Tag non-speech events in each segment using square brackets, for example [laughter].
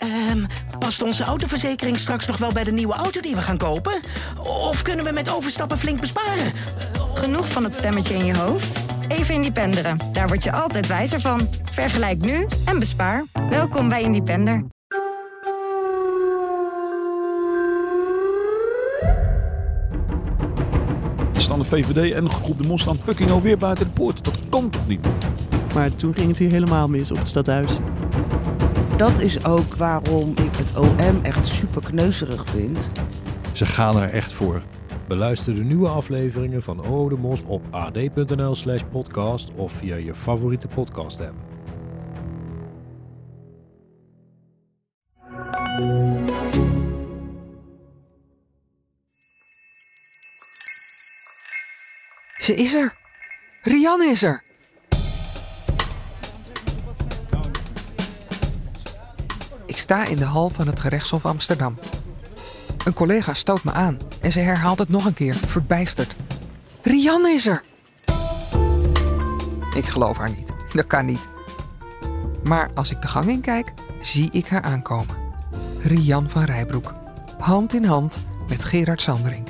Ehm, past onze autoverzekering straks nog wel bij de nieuwe auto die we gaan kopen? Of kunnen we met overstappen flink besparen? Genoeg van het stemmetje in je hoofd? Even Independeren. Daar word je altijd wijzer van. Vergelijk nu en bespaar. Welkom bij Independer. Staan de VVD en de groep de Mos staan fucking alweer buiten de poort. Dat kan toch niet? Maar toen ging het hier helemaal mis op het stadhuis. Dat is ook waarom ik het OM echt super kneuzerig vind. Ze gaan er echt voor. Beluister de nieuwe afleveringen van O de Mos op ad.nl slash podcast of via je favoriete podcast app. Ze is er. Rianne is er. Sta in de hal van het gerechtshof Amsterdam. Een collega stoot me aan en ze herhaalt het nog een keer, verbijsterd. Rianne is er! Ik geloof haar niet. Dat kan niet. Maar als ik de gang in kijk, zie ik haar aankomen. Rian van Rijbroek. Hand in hand met Gerard Sanderink.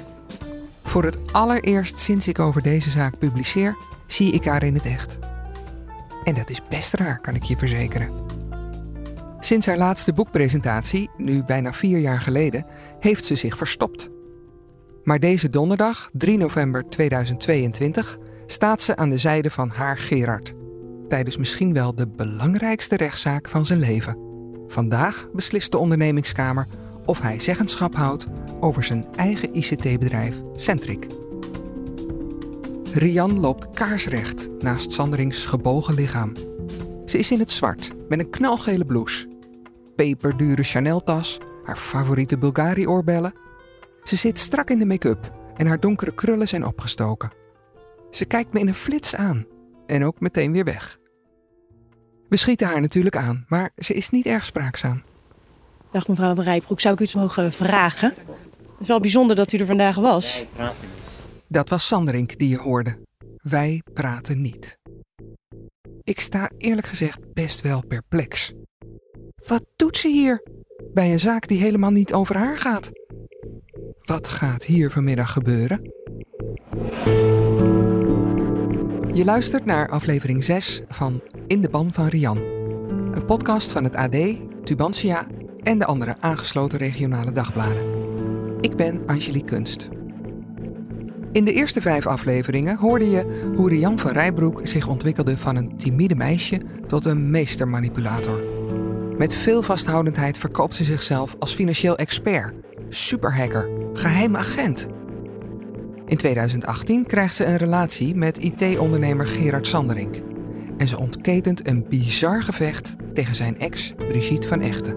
Voor het allereerst sinds ik over deze zaak publiceer, zie ik haar in het echt. En dat is best raar, kan ik je verzekeren. Sinds haar laatste boekpresentatie, nu bijna vier jaar geleden, heeft ze zich verstopt. Maar deze donderdag, 3 november 2022, staat ze aan de zijde van haar Gerard. Tijdens misschien wel de belangrijkste rechtszaak van zijn leven. Vandaag beslist de ondernemingskamer of hij zeggenschap houdt over zijn eigen ICT-bedrijf Centric. Rian loopt kaarsrecht naast Sanderings gebogen lichaam. Ze is in het zwart met een knalgele blouse, peperdure Chanel-tas, haar favoriete Bulgari-oorbellen. Ze zit strak in de make-up en haar donkere krullen zijn opgestoken. Ze kijkt me in een flits aan en ook meteen weer weg. We schieten haar natuurlijk aan, maar ze is niet erg spraakzaam. Dag mevrouw Rijbroek, zou ik u iets mogen vragen? Het is wel bijzonder dat u er vandaag was. Dat was Sanderink die je hoorde. Wij praten niet. Ik sta eerlijk gezegd best wel perplex. Wat doet ze hier? Bij een zaak die helemaal niet over haar gaat. Wat gaat hier vanmiddag gebeuren? Je luistert naar aflevering 6 van In de Ban van Rian. Een podcast van het AD, Tubantia en de andere aangesloten regionale dagbladen. Ik ben Angelique Kunst. In de eerste vijf afleveringen hoorde je hoe Rian van Rijbroek zich ontwikkelde van een timide meisje tot een meestermanipulator. Met veel vasthoudendheid verkoopt ze zichzelf als financieel expert, superhacker, geheim agent. In 2018 krijgt ze een relatie met IT-ondernemer Gerard Sanderink. En ze ontketent een bizar gevecht tegen zijn ex Brigitte van Echten.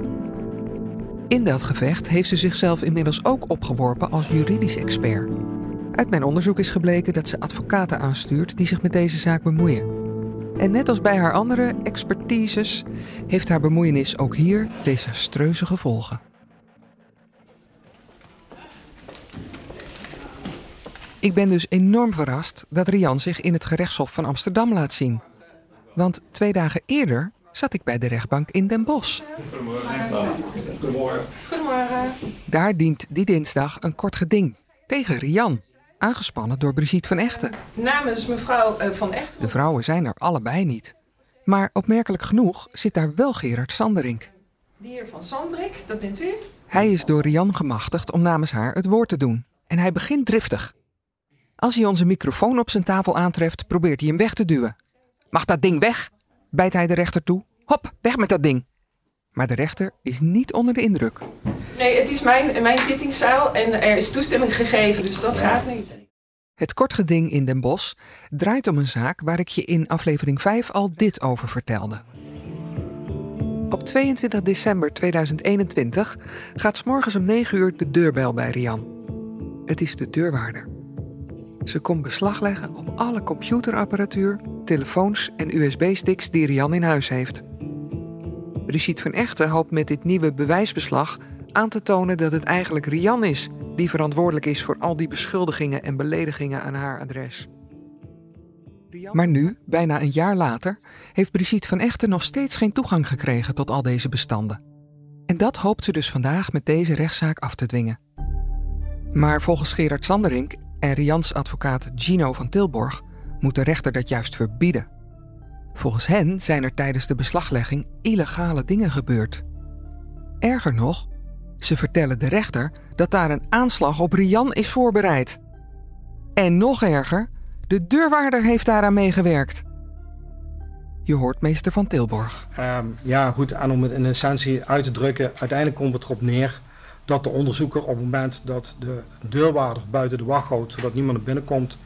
In dat gevecht heeft ze zichzelf inmiddels ook opgeworpen als juridisch expert. Uit mijn onderzoek is gebleken dat ze advocaten aanstuurt die zich met deze zaak bemoeien. En net als bij haar andere expertises heeft haar bemoeienis ook hier desastreuze gevolgen. Ik ben dus enorm verrast dat Rian zich in het gerechtshof van Amsterdam laat zien. Want twee dagen eerder zat ik bij de rechtbank in Den Bosch. Goedemorgen. Goedemorgen. Daar dient die dinsdag een kort geding tegen Rian, aangespannen door Brigitte van Echten. Namens mevrouw uh, van Echten. De vrouwen zijn er allebei niet. Maar opmerkelijk genoeg zit daar wel Gerard Sanderink. De heer van Sanderink, dat bent u? Hij is door Rian gemachtigd om namens haar het woord te doen. En hij begint driftig. Als hij onze microfoon op zijn tafel aantreft, probeert hij hem weg te duwen. Mag dat ding weg? bijt hij de rechter toe. Hop, weg met dat ding. Maar de rechter is niet onder de indruk. Nee, het is mijn, mijn zittingszaal en er is toestemming gegeven, dus dat gaat niet. Het kortgeding in Den Bosch draait om een zaak waar ik je in aflevering 5 al dit over vertelde. Op 22 december 2021 gaat s morgens om 9 uur de deurbel bij Rian. Het is de deurwaarder. Ze komt beslag leggen op alle computerapparatuur, telefoons en USB-sticks die Rian in huis heeft. Brigitte van Echten hoopt met dit nieuwe bewijsbeslag aan te tonen dat het eigenlijk Rian is die verantwoordelijk is voor al die beschuldigingen en beledigingen aan haar adres. Maar nu, bijna een jaar later, heeft Brigitte van Echten nog steeds geen toegang gekregen tot al deze bestanden. En dat hoopt ze dus vandaag met deze rechtszaak af te dwingen. Maar volgens Gerard Sanderink en Rians advocaat Gino van Tilborg moet de rechter dat juist verbieden. Volgens hen zijn er tijdens de beslaglegging illegale dingen gebeurd. Erger nog, ze vertellen de rechter dat daar een aanslag op Rian is voorbereid. En nog erger, de deurwaarder heeft daaraan meegewerkt. Je hoort meester van Tilborg. Ehm, ja, goed, en om het in essentie uit te drukken, uiteindelijk komt het erop neer dat de onderzoeker op het moment dat de deurwaarder buiten de wacht houdt, zodat niemand er binnenkomt,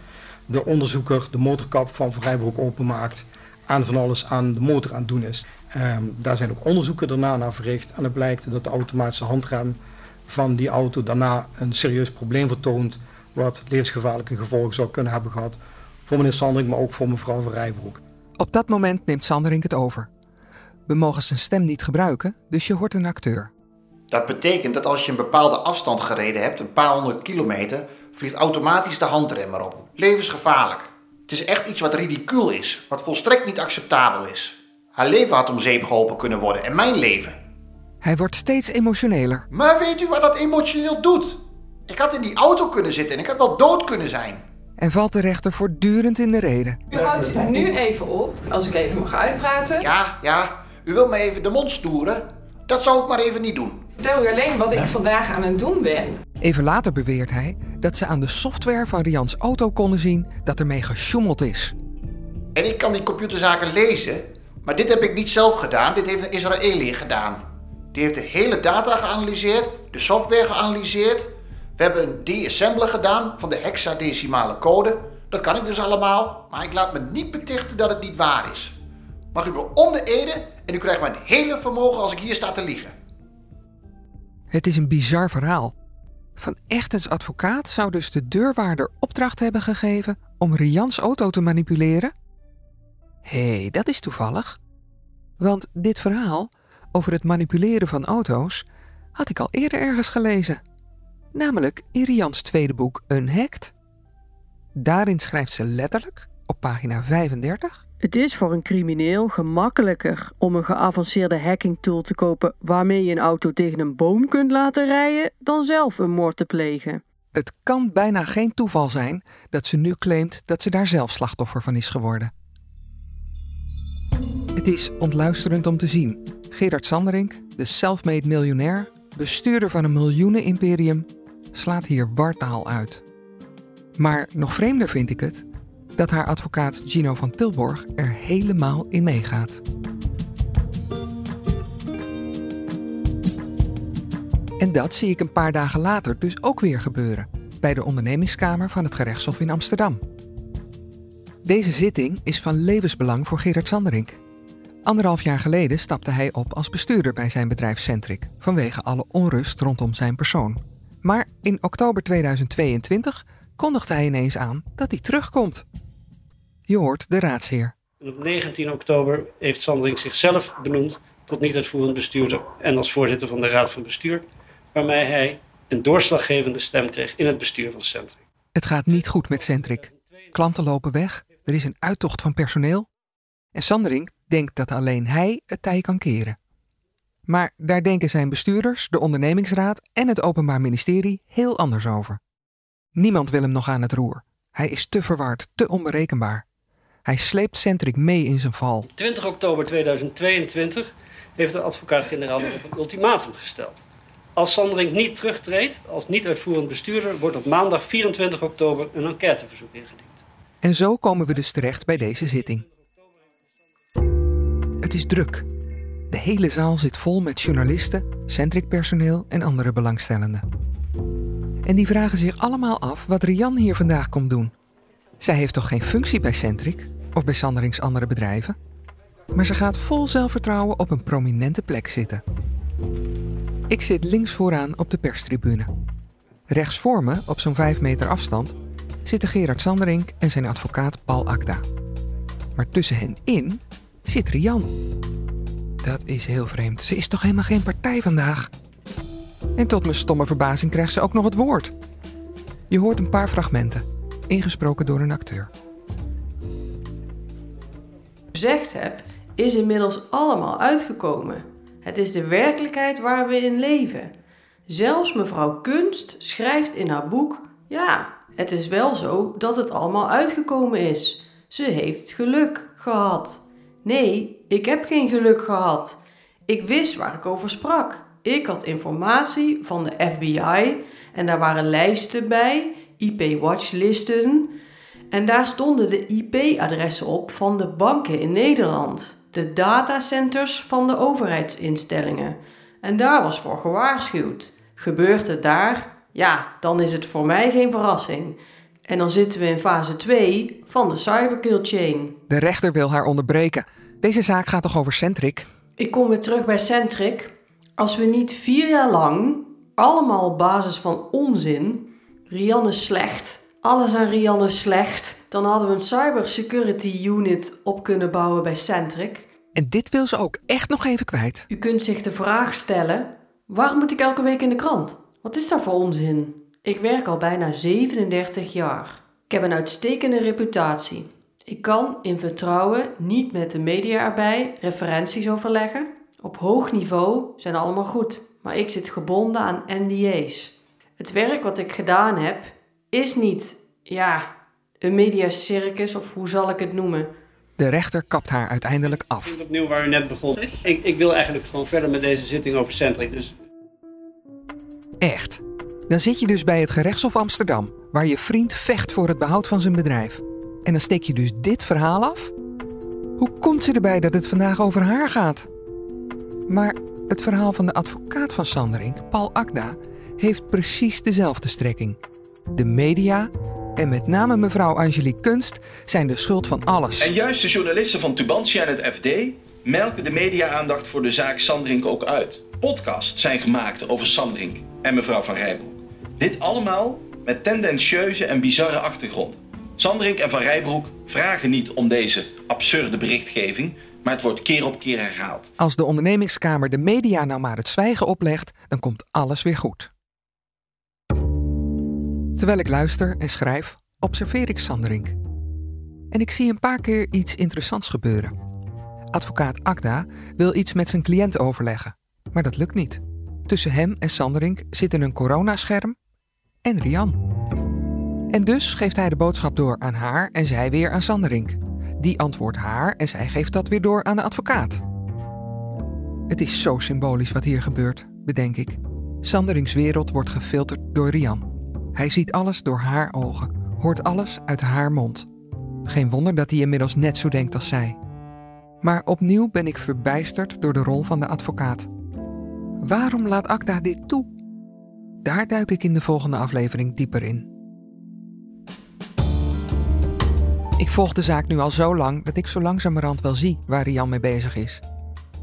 de onderzoeker de motorkap van Vrijbroek openmaakt en van alles aan de motor aan het doen is. Ehm, daar zijn ook onderzoeken daarna naar verricht en het blijkt dat de automatische handrem van die auto daarna een serieus probleem vertoont, wat levensgevaarlijke gevolgen zou kunnen hebben gehad voor meneer Sandring, maar ook voor mevrouw van Rijbroek. Op dat moment neemt Sanderink het over. We mogen zijn stem niet gebruiken, dus je hoort een acteur. Dat betekent dat als je een bepaalde afstand gereden hebt, een paar honderd kilometer, vliegt automatisch de handrem erop. Levensgevaarlijk. Het is echt iets wat ridicuul is, wat volstrekt niet acceptabel is. Haar leven had om zeep geholpen kunnen worden en mijn leven. Hij wordt steeds emotioneler. Maar weet u wat dat emotioneel doet? Ik had in die auto kunnen zitten en ik had wel dood kunnen zijn. En valt de rechter voortdurend in de reden. U houdt u nu even op, als ik even mag uitpraten. Ja, ja, u wilt me even de mond stoeren? Dat zou ik maar even niet doen. Vertel u alleen wat ik vandaag aan het doen ben. Even later beweert hij dat ze aan de software van Rians auto konden zien dat ermee gesjoemeld is. En ik kan die computerzaken lezen, maar dit heb ik niet zelf gedaan. Dit heeft een Israëliër gedaan. Die heeft de hele data geanalyseerd, de software geanalyseerd. We hebben een de-assembler gedaan van de hexadecimale code. Dat kan ik dus allemaal, maar ik laat me niet betichten dat het niet waar is. Mag u me om de ede en u krijgt mijn hele vermogen als ik hier sta te liegen. Het is een bizar verhaal. Van Echtens advocaat zou dus de deurwaarder opdracht hebben gegeven om Rians auto te manipuleren? Hé, hey, dat is toevallig. Want dit verhaal over het manipuleren van auto's had ik al eerder ergens gelezen. Namelijk in Rians tweede boek Unhacked. Daarin schrijft ze letterlijk, op pagina 35... Het is voor een crimineel gemakkelijker om een geavanceerde hacking tool te kopen waarmee je een auto tegen een boom kunt laten rijden dan zelf een moord te plegen. Het kan bijna geen toeval zijn dat ze nu claimt dat ze daar zelf slachtoffer van is geworden. Het is ontluisterend om te zien. Gerard Sanderink, de self-made miljonair, bestuurder van een miljoenenimperium, slaat hier wartaal uit. Maar nog vreemder vind ik het dat haar advocaat Gino van Tilborg er helemaal in meegaat. En dat zie ik een paar dagen later dus ook weer gebeuren bij de ondernemingskamer van het gerechtshof in Amsterdam. Deze zitting is van levensbelang voor Gerard Sanderink. Anderhalf jaar geleden stapte hij op als bestuurder bij zijn bedrijf Centric vanwege alle onrust rondom zijn persoon. Maar in oktober 2022 kondigt hij ineens aan dat hij terugkomt. Je hoort de raadsheer. op 19 oktober heeft Sanderink zichzelf benoemd tot niet-uitvoerend bestuurder en als voorzitter van de Raad van Bestuur, waarmee hij een doorslaggevende stem kreeg in het bestuur van Centric. Het gaat niet goed met Centric. Klanten lopen weg, er is een uittocht van personeel en Sanderink denkt dat alleen hij het tij kan keren. Maar daar denken zijn bestuurders, de ondernemingsraad en het Openbaar Ministerie heel anders over. Niemand wil hem nog aan het roer. Hij is te verward, te onberekenbaar. Hij sleept Centric mee in zijn val. 20 oktober 2022 heeft de advocaat-generaal nog een ultimatum gesteld. Als Sanderink niet terugtreedt als niet-uitvoerend bestuurder, wordt op maandag 24 oktober een enquêteverzoek ingediend. En zo komen we dus terecht bij deze zitting. Het is druk. De hele zaal zit vol met journalisten, Centric-personeel en andere belangstellenden. En die vragen zich allemaal af wat Rian hier vandaag komt doen. Zij heeft toch geen functie bij Centric of bij Sanderings andere bedrijven? Maar ze gaat vol zelfvertrouwen op een prominente plek zitten. Ik zit links vooraan op de perstribune. Rechts voor me, op zo'n 5 meter afstand, zitten Gerard Sanderink en zijn advocaat Paul Akda. Maar tussen hen in zit Rian. Dat is heel vreemd. Ze is toch helemaal geen partij vandaag? En tot mijn stomme verbazing krijgt ze ook nog het woord. Je hoort een paar fragmenten, ingesproken door een acteur. Gezegd heb, is inmiddels allemaal uitgekomen. Het is de werkelijkheid waar we in leven. Zelfs mevrouw Kunst schrijft in haar boek: Ja, het is wel zo dat het allemaal uitgekomen is. Ze heeft geluk gehad. Nee, ik heb geen geluk gehad. Ik wist waar ik over sprak. Ik had informatie van de FBI en daar waren lijsten bij, IP-watchlisten. En daar stonden de IP-adressen op van de banken in Nederland, de datacenters van de overheidsinstellingen. En daar was voor gewaarschuwd. Gebeurt het daar? Ja, dan is het voor mij geen verrassing. En dan zitten we in fase 2 van de cyberkill chain. De rechter wil haar onderbreken. Deze zaak gaat toch over Centric? Ik kom weer terug bij Centric. Als we niet vier jaar lang, allemaal op basis van onzin, Rianne slecht, alles aan Rianne slecht, dan hadden we een cybersecurity unit op kunnen bouwen bij Centric. En dit wil ze ook echt nog even kwijt. U kunt zich de vraag stellen: waarom moet ik elke week in de krant? Wat is daar voor onzin? Ik werk al bijna 37 jaar. Ik heb een uitstekende reputatie. Ik kan in vertrouwen niet met de media erbij referenties overleggen. Op hoog niveau zijn allemaal goed, maar ik zit gebonden aan NDA's. Het werk wat ik gedaan heb is niet, ja, een mediacircus of hoe zal ik het noemen. De rechter kapt haar uiteindelijk af. Opnieuw waar u net begon. Ik, ik wil eigenlijk gewoon verder met deze zitting over Centric. Dus Echt. Dan zit je dus bij het gerechtshof Amsterdam, waar je vriend vecht voor het behoud van zijn bedrijf. En dan steek je dus dit verhaal af? Hoe komt ze erbij dat het vandaag over haar gaat? Maar het verhaal van de advocaat van Sanderink, Paul Akda, heeft precies dezelfde strekking. De media en met name mevrouw Angelique Kunst zijn de schuld van alles. En juist de journalisten van Tubantia en het FD melken de media-aandacht voor de zaak Sanderink ook uit. Podcasts zijn gemaakt over Sanderink en mevrouw Van Rijbroek. Dit allemaal met tendentieuze en bizarre achtergrond. Sanderink en Van Rijbroek vragen niet om deze absurde berichtgeving, maar het wordt keer op keer herhaald. Als de ondernemingskamer de media nou maar het zwijgen oplegt, dan komt alles weer goed. Terwijl ik luister en schrijf, observeer ik Sanderink. En ik zie een paar keer iets interessants gebeuren. Advocaat Akda wil iets met zijn cliënt overleggen, maar dat lukt niet. Tussen hem en Sanderink zitten een coronascherm en Rian. En dus geeft hij de boodschap door aan haar en zij weer aan Sanderink. Die antwoordt haar en zij geeft dat weer door aan de advocaat. Het is zo symbolisch wat hier gebeurt, bedenk ik. Sanderinks wereld wordt gefilterd door Rian. Hij ziet alles door haar ogen, hoort alles uit haar mond. Geen wonder dat hij inmiddels net zo denkt als zij. Maar opnieuw ben ik verbijsterd door de rol van de advocaat. Waarom laat Akda dit toe? Daar duik ik in de volgende aflevering dieper in. Ik volg de zaak nu al zo lang dat ik zo langzamerhand wel zie waar Rian mee bezig is.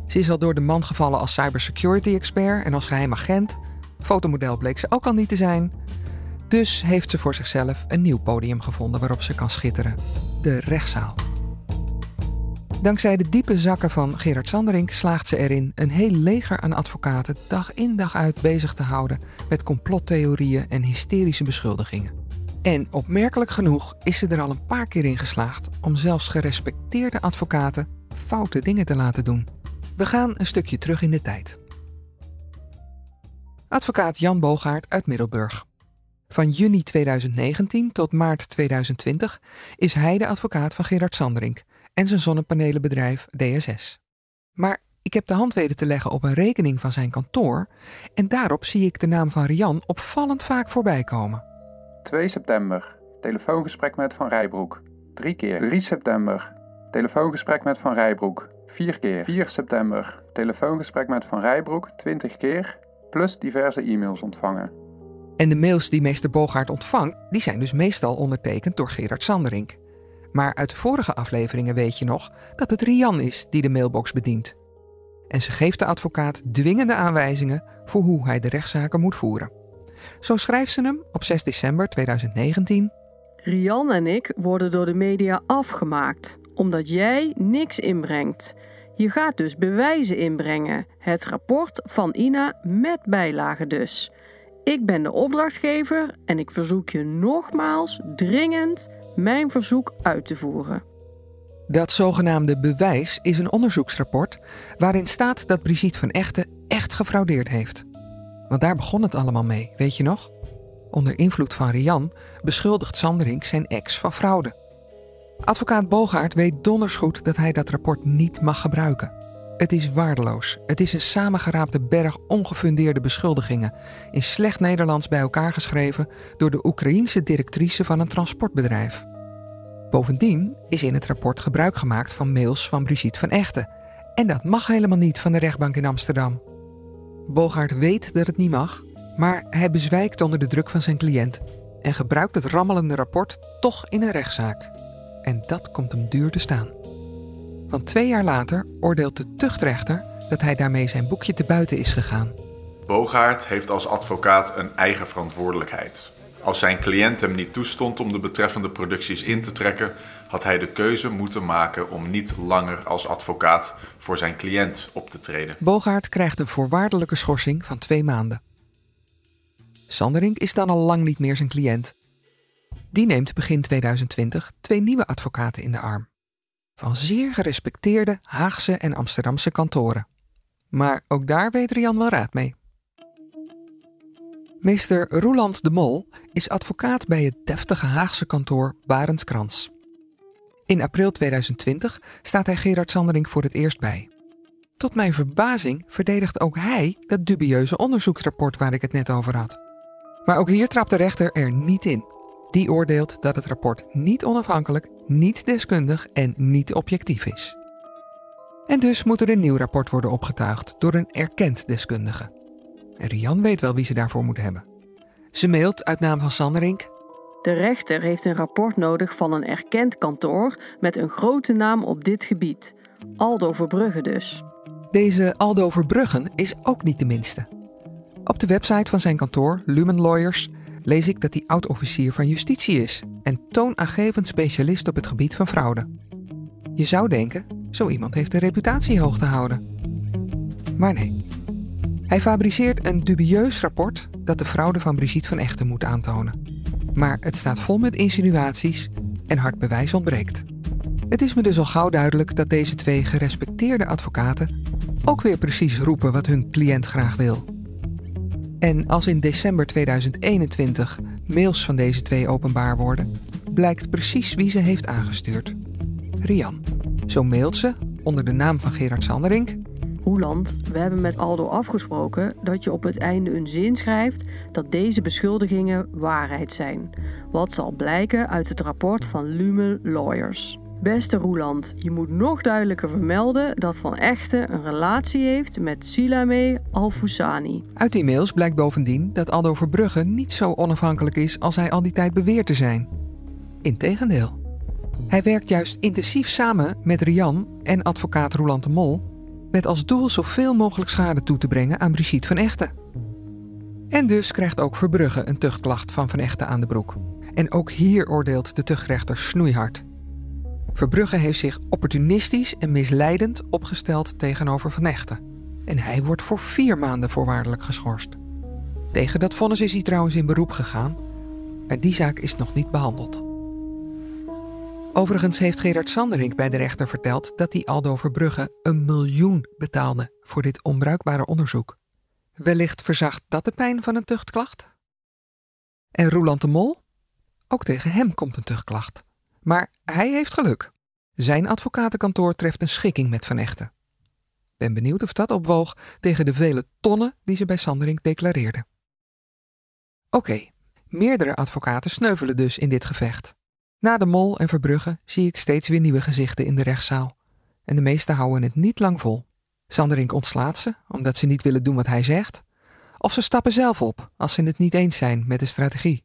Ze is al door de man gevallen als cybersecurity expert en als geheim agent. Fotomodel bleek ze ook al niet te zijn. Dus heeft ze voor zichzelf een nieuw podium gevonden waarop ze kan schitteren: de rechtszaal. Dankzij de diepe zakken van Gerard Sanderink slaagt ze erin een heel leger aan advocaten dag in dag uit bezig te houden met complottheorieën en hysterische beschuldigingen. En opmerkelijk genoeg is ze er al een paar keer in geslaagd om zelfs gerespecteerde advocaten foute dingen te laten doen. We gaan een stukje terug in de tijd. Advocaat Jan Bogaert uit Middelburg. Van juni 2019 tot maart 2020 is hij de advocaat van Gerard Sanderink en zijn zonnepanelenbedrijf DSS. Maar ik heb de hand weten te leggen op een rekening van zijn kantoor en daarop zie ik de naam van Rian opvallend vaak voorbij komen. 2 september, telefoongesprek met Van Rijbroek. 3 keer. 3 september, telefoongesprek met Van Rijbroek. 4 keer. 4 september, telefoongesprek met Van Rijbroek. 20 keer, plus diverse e-mails ontvangen. En de mails die meester Bogaert ontvangt, die zijn dus meestal ondertekend door Gerard Sanderink. Maar uit de vorige afleveringen weet je nog dat het Rian is die de mailbox bedient. En ze geeft de advocaat dwingende aanwijzingen voor hoe hij de rechtszaken moet voeren. Zo schrijft ze hem op 6 december 2019. Rian en ik worden door de media afgemaakt, omdat jij niks inbrengt. Je gaat dus bewijzen inbrengen. Het rapport van Ina met bijlagen dus. Ik ben de opdrachtgever en ik verzoek je nogmaals dringend mijn verzoek uit te voeren. Dat zogenaamde bewijs is een onderzoeksrapport waarin staat dat Brigitte van Echten echt gefraudeerd heeft. Want daar begon het allemaal mee, weet je nog? Onder invloed van Rian beschuldigt Sanderink zijn ex van fraude. Advocaat Bogaert weet donders goed dat hij dat rapport niet mag gebruiken. Het is waardeloos. Het is een samengeraapte berg ongefundeerde beschuldigingen, in slecht Nederlands bij elkaar geschreven door de Oekraïense directrice van een transportbedrijf. Bovendien is in het rapport gebruik gemaakt van mails van Brigitte van Echten. En dat mag helemaal niet van de rechtbank in Amsterdam. Bogaert weet dat het niet mag, maar hij bezwijkt onder de druk van zijn cliënt en gebruikt het rammelende rapport toch in een rechtszaak. En dat komt hem duur te staan. Want twee jaar later oordeelt de tuchtrechter dat hij daarmee zijn boekje te buiten is gegaan. Bogaert heeft als advocaat een eigen verantwoordelijkheid. Als zijn cliënt hem niet toestond om de betreffende producties in te trekken, had hij de keuze moeten maken om niet langer als advocaat voor zijn cliënt op te treden. Bogaert krijgt een voorwaardelijke schorsing van twee maanden. Sanderink is dan al lang niet meer zijn cliënt. Die neemt begin 2020 twee nieuwe advocaten in de arm. Van zeer gerespecteerde Haagse en Amsterdamse kantoren. Maar ook daar weet Rian wel raad mee. Meester Roeland de Mol is advocaat bij het deftige Haagse kantoor Barendskrans. In april 2020 staat hij Gerard Sanderink voor het eerst bij. Tot mijn verbazing verdedigt ook hij dat dubieuze onderzoeksrapport waar ik het net over had. Maar ook hier trapt de rechter er niet in. Die oordeelt dat het rapport niet onafhankelijk, niet deskundig en niet objectief is. En dus moet er een nieuw rapport worden opgetuigd door een erkend deskundige. En Rian weet wel wie ze daarvoor moet hebben. Ze mailt uit naam van Sanderink. De rechter heeft een rapport nodig van een erkend kantoor met een grote naam op dit gebied. Aldo Verbrugge dus. Deze Aldo Verbruggen is ook niet de minste. Op de website van zijn kantoor, Lumen Lawyers, lees ik dat hij oud-officier van justitie is en toonaangevend specialist op het gebied van fraude. Je zou denken, zo iemand heeft de reputatie hoog te houden. Maar nee. Hij fabriceert een dubieus rapport dat de fraude van Brigitte van Echten moet aantonen. Maar het staat vol met insinuaties en hard bewijs ontbreekt. Het is me dus al gauw duidelijk dat deze twee gerespecteerde advocaten ook weer precies roepen wat hun cliënt graag wil. En als in december 2021 mails van deze twee openbaar worden, blijkt precies wie ze heeft aangestuurd. Rian. Zo mailt ze, onder de naam van Gerard Sanderink, Roeland, we hebben met Aldo afgesproken dat je op het einde een zin schrijft dat deze beschuldigingen waarheid zijn. Wat zal blijken uit het rapport van Lume Lawyers. Beste Roeland, je moet nog duidelijker vermelden dat Van Echten een relatie heeft met Silame Alfoussani. Uit die mails blijkt bovendien dat Aldo Verbrugge niet zo onafhankelijk is als hij al die tijd beweert te zijn. Integendeel. Hij werkt juist intensief samen met Rian en advocaat Roland de Mol met als doel zoveel mogelijk schade toe te brengen aan Brigitte van Echten. En dus krijgt ook Verbrugge een tuchtklacht van Van Echten aan de broek. En ook hier oordeelt de tuchtrechter snoeihard. Verbrugge heeft zich opportunistisch en misleidend opgesteld tegenover Van Echten. En hij wordt voor vier maanden voorwaardelijk geschorst. Tegen dat vonnis is hij trouwens in beroep gegaan. En die zaak is nog niet behandeld. Overigens heeft Gerard Sanderink bij de rechter verteld dat hij Aldo Verbrugge een miljoen betaalde voor dit onbruikbare onderzoek. Wellicht verzacht dat de pijn van een tuchtklacht? En Roeland de Mol? Ook tegen hem komt een tuchtklacht. Maar hij heeft geluk. Zijn advocatenkantoor treft een schikking met Van Echten. Ben benieuwd of dat opwoog tegen de vele tonnen die ze bij Sanderink declareerden. Oké, meerdere advocaten sneuvelen dus in dit gevecht. Na de Mol en Verbrugge zie ik steeds weer nieuwe gezichten in de rechtszaal. En de meesten houden het niet lang vol. Sanderink ontslaat ze, omdat ze niet willen doen wat hij zegt. Of ze stappen zelf op, als ze het niet eens zijn met de strategie.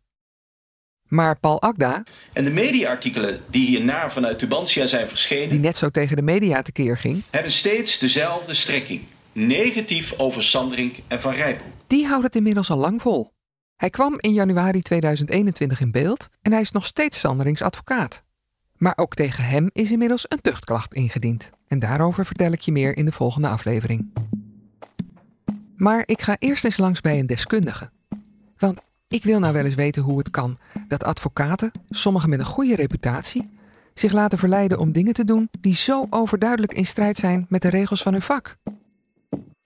Maar Paul Akda... En de mediaartikelen die hierna vanuit Tubantia zijn verschenen... die net zo tegen de media tekeer ging... hebben steeds dezelfde strekking. Negatief over Sanderink en Van Rijbroek. Die houdt het inmiddels al lang vol. Hij kwam in januari 2021 in beeld en hij is nog steeds Sanderings advocaat. Maar ook tegen hem is inmiddels een tuchtklacht ingediend. En daarover vertel ik je meer in de volgende aflevering. Maar ik ga eerst eens langs bij een deskundige. Want ik wil nou wel eens weten hoe het kan dat advocaten, sommigen met een goede reputatie, zich laten verleiden om dingen te doen die zo overduidelijk in strijd zijn met de regels van hun vak?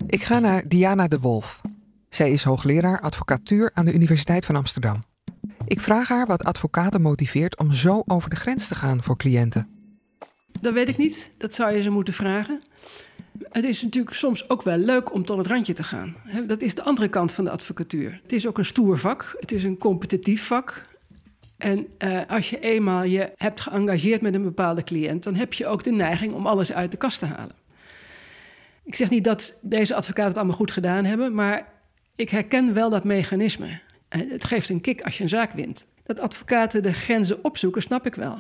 Ik ga naar Diana de Wolf. Zij is hoogleraar advocatuur aan de Universiteit van Amsterdam. Ik vraag haar wat advocaten motiveert om zo over de grens te gaan voor cliënten. Dat weet ik niet. Dat zou je ze moeten vragen. Het is natuurlijk soms ook wel leuk om tot het randje te gaan. Dat is de andere kant van de advocatuur. Het is ook een stoer vak. Het is een competitief vak. En uh, als je eenmaal je hebt geëngageerd met een bepaalde cliënt, dan heb je ook de neiging om alles uit de kast te halen. Ik zeg niet dat deze advocaten het allemaal goed gedaan hebben, maar ik herken wel dat mechanisme. Het geeft een kick als je een zaak wint. Dat advocaten de grenzen opzoeken, snap ik wel.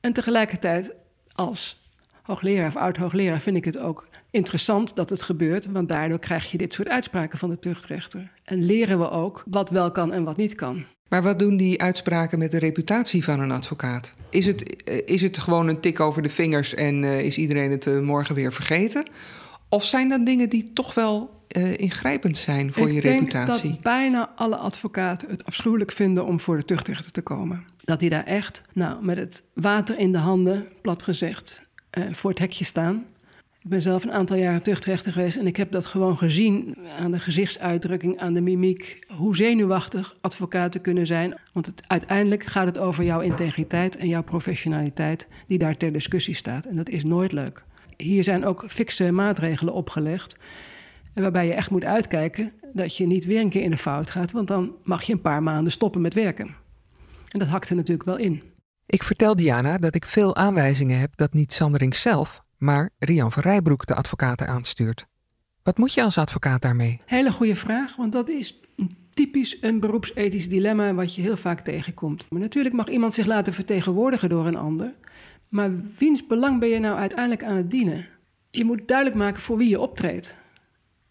En tegelijkertijd, als hoogleraar of oud-hoogleraar, vind ik het ook interessant dat het gebeurt, want daardoor krijg je dit soort uitspraken van de tuchtrechter. En leren we ook wat wel kan en wat niet kan. Maar wat doen die uitspraken met de reputatie van een advocaat? Is het, eh, is het gewoon een tik over de vingers en uh, is iedereen het uh, morgen weer vergeten? Of zijn dat dingen die toch wel uh, ingrijpend zijn voor ik je reputatie? Ik denk dat bijna alle advocaten het afschuwelijk vinden om voor de tuchtrechter te komen. Dat die daar echt, nou, met het water in de handen, plat gezegd, voor het hekje staan. Ik ben zelf een aantal jaren tuchtrechter geweest en ik heb dat gewoon gezien aan de gezichtsuitdrukking, aan de mimiek, hoe zenuwachtig advocaten kunnen zijn. Want uiteindelijk gaat het over jouw integriteit en jouw professionaliteit die daar ter discussie staat. En dat is nooit leuk. Hier zijn ook fixe maatregelen opgelegd. Waarbij je echt moet uitkijken dat je niet weer een keer in de fout gaat, want dan mag je een paar maanden stoppen met werken. En dat hakt er natuurlijk wel in. Ik vertel Diana dat ik veel aanwijzingen heb dat niet Sandering zelf, maar Rian van Rijbroek de advocaten aanstuurt. Wat moet je als advocaat daarmee? Hele goede vraag, want dat is typisch een beroepsethisch dilemma wat je heel vaak tegenkomt. Maar natuurlijk mag iemand zich laten vertegenwoordigen door een ander, maar wiens belang ben je nou uiteindelijk aan het dienen? Je moet duidelijk maken voor wie je optreedt.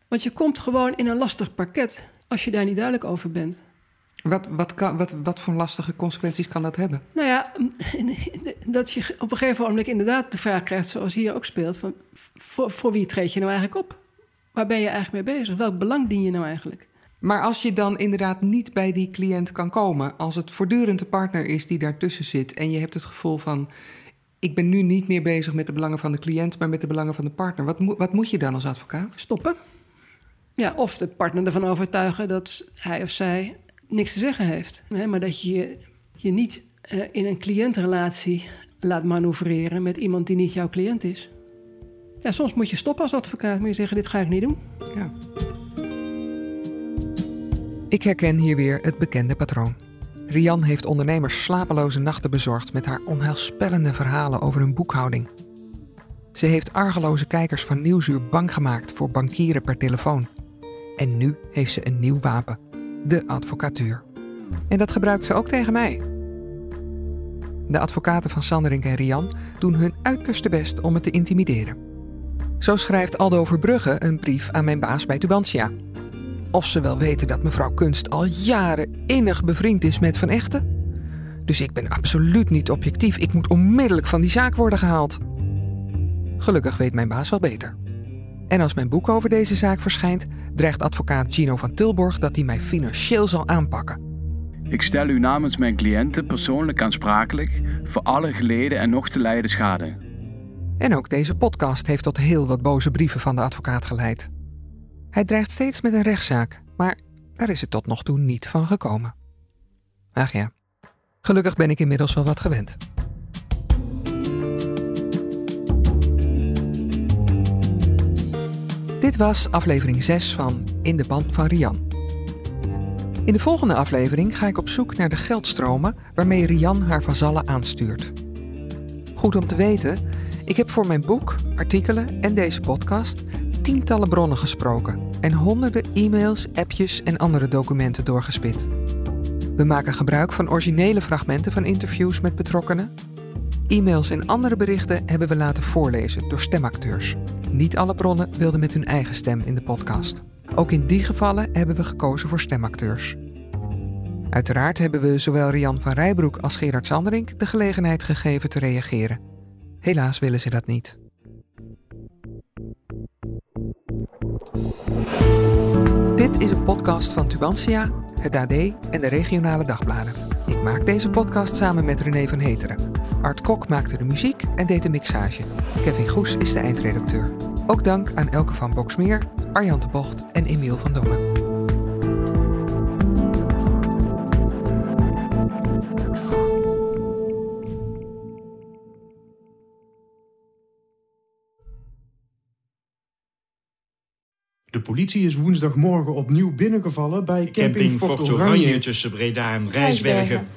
Want je komt gewoon in een lastig parket als je daar niet duidelijk over bent. Wat, wat, kan, wat, wat voor lastige consequenties kan dat hebben? Nou ja, [laughs] dat je op een gegeven moment inderdaad de vraag krijgt, zoals hier ook speelt: van, voor, voor wie treed je nou eigenlijk op? Waar ben je eigenlijk mee bezig? Welk belang dien je nou eigenlijk? Maar als je dan inderdaad niet bij die cliënt kan komen, als het voortdurend de partner is die daartussen zit en je hebt het gevoel van: ik ben nu niet meer bezig met de belangen van de cliënt, maar met de belangen van de partner. Wat, wat moet je dan als advocaat? Stoppen. Ja, of de partner ervan overtuigen dat hij of zij niks te zeggen heeft. Maar dat je je niet uh, in een cliëntrelatie laat manoeuvreren met iemand die niet jouw cliënt is. Ja, soms moet je stoppen als advocaat. Moet je zeggen, dit ga ik niet doen. Ja. Ik herken hier weer het bekende patroon. Rian heeft ondernemers slapeloze nachten bezorgd met haar onheilspellende verhalen over hun boekhouding. Ze heeft argeloze kijkers van Nieuwsuur bang gemaakt voor bankieren per telefoon. En nu heeft ze een nieuw wapen: de advocatuur. En dat gebruikt ze ook tegen mij. De advocaten van Sanderink en Rian doen hun uiterste best om het te intimideren. Zo schrijft Aldo Verbrugge een brief aan mijn baas bij Tubantia. Of ze wel weten dat mevrouw Kunst al jaren innig bevriend is met Van Echten? Dus ik ben absoluut niet objectief. Ik moet onmiddellijk van die zaak worden gehaald. Gelukkig weet mijn baas wel beter. En als mijn boek over deze zaak verschijnt, dreigt advocaat Gino van Tilborg dat hij mij financieel zal aanpakken. Ik stel u namens mijn cliënten persoonlijk aansprakelijk voor alle geleden en nog te lijden schade. En ook deze podcast heeft tot heel wat boze brieven van de advocaat geleid. Hij dreigt steeds met een rechtszaak, maar daar is het tot nog toe niet van gekomen. Ach ja, gelukkig ben ik inmiddels wel wat gewend. Dit was aflevering 6 van In de Band van Rian. In de volgende aflevering ga ik op zoek naar de geldstromen waarmee Rian haar vazallen aanstuurt. Goed om te weten, ik heb voor mijn boek, artikelen en deze podcast tientallen bronnen gesproken en honderden e-mails, appjes en andere documenten doorgespit. We maken gebruik van originele fragmenten van interviews met betrokkenen. E-mails en andere berichten hebben we laten voorlezen door stemacteurs. Niet alle bronnen wilden met hun eigen stem in de podcast. Ook in die gevallen hebben we gekozen voor stemacteurs. Uiteraard hebben we zowel Rian van Rijbroek als Gerard Sanderink de gelegenheid gegeven te reageren. Helaas willen ze dat niet. Dit is een podcast van Tubantia, het AD en de regionale dagbladen. Ik maak deze podcast samen met René van Heteren. Art Kok maakte de muziek en deed de mixage. Kevin Goes is de eindredacteur. Ook dank aan Elke van Boksmeer, Arjan de Bocht en Emiel van Dongen. De politie is woensdagmorgen opnieuw binnengevallen bij camping, Camping Fort. Oranje tussen Breda en Rijsbergen.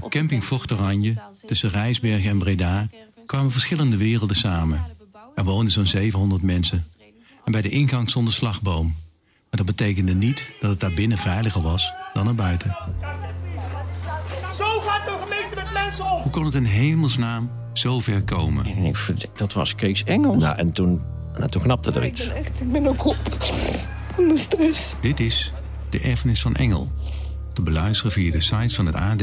Op camping Fort Oranje, tussen Rijsbergen en Breda, kwamen verschillende werelden samen. Er woonden zo'n 700 mensen. En bij de ingang stond een slagboom. Maar dat betekende niet dat het daar binnen veiliger was dan er buiten. Zo gaat de gemeente met mensen om. Hoe kon het in hemelsnaam zo ver komen? Dat was Kees Engels. Nou, en toen, nou, toen knapte er iets. Echt, ik ben ook op van de stress. Dit is De Erfenis van Engel. Te beluisteren via de sites van het AD,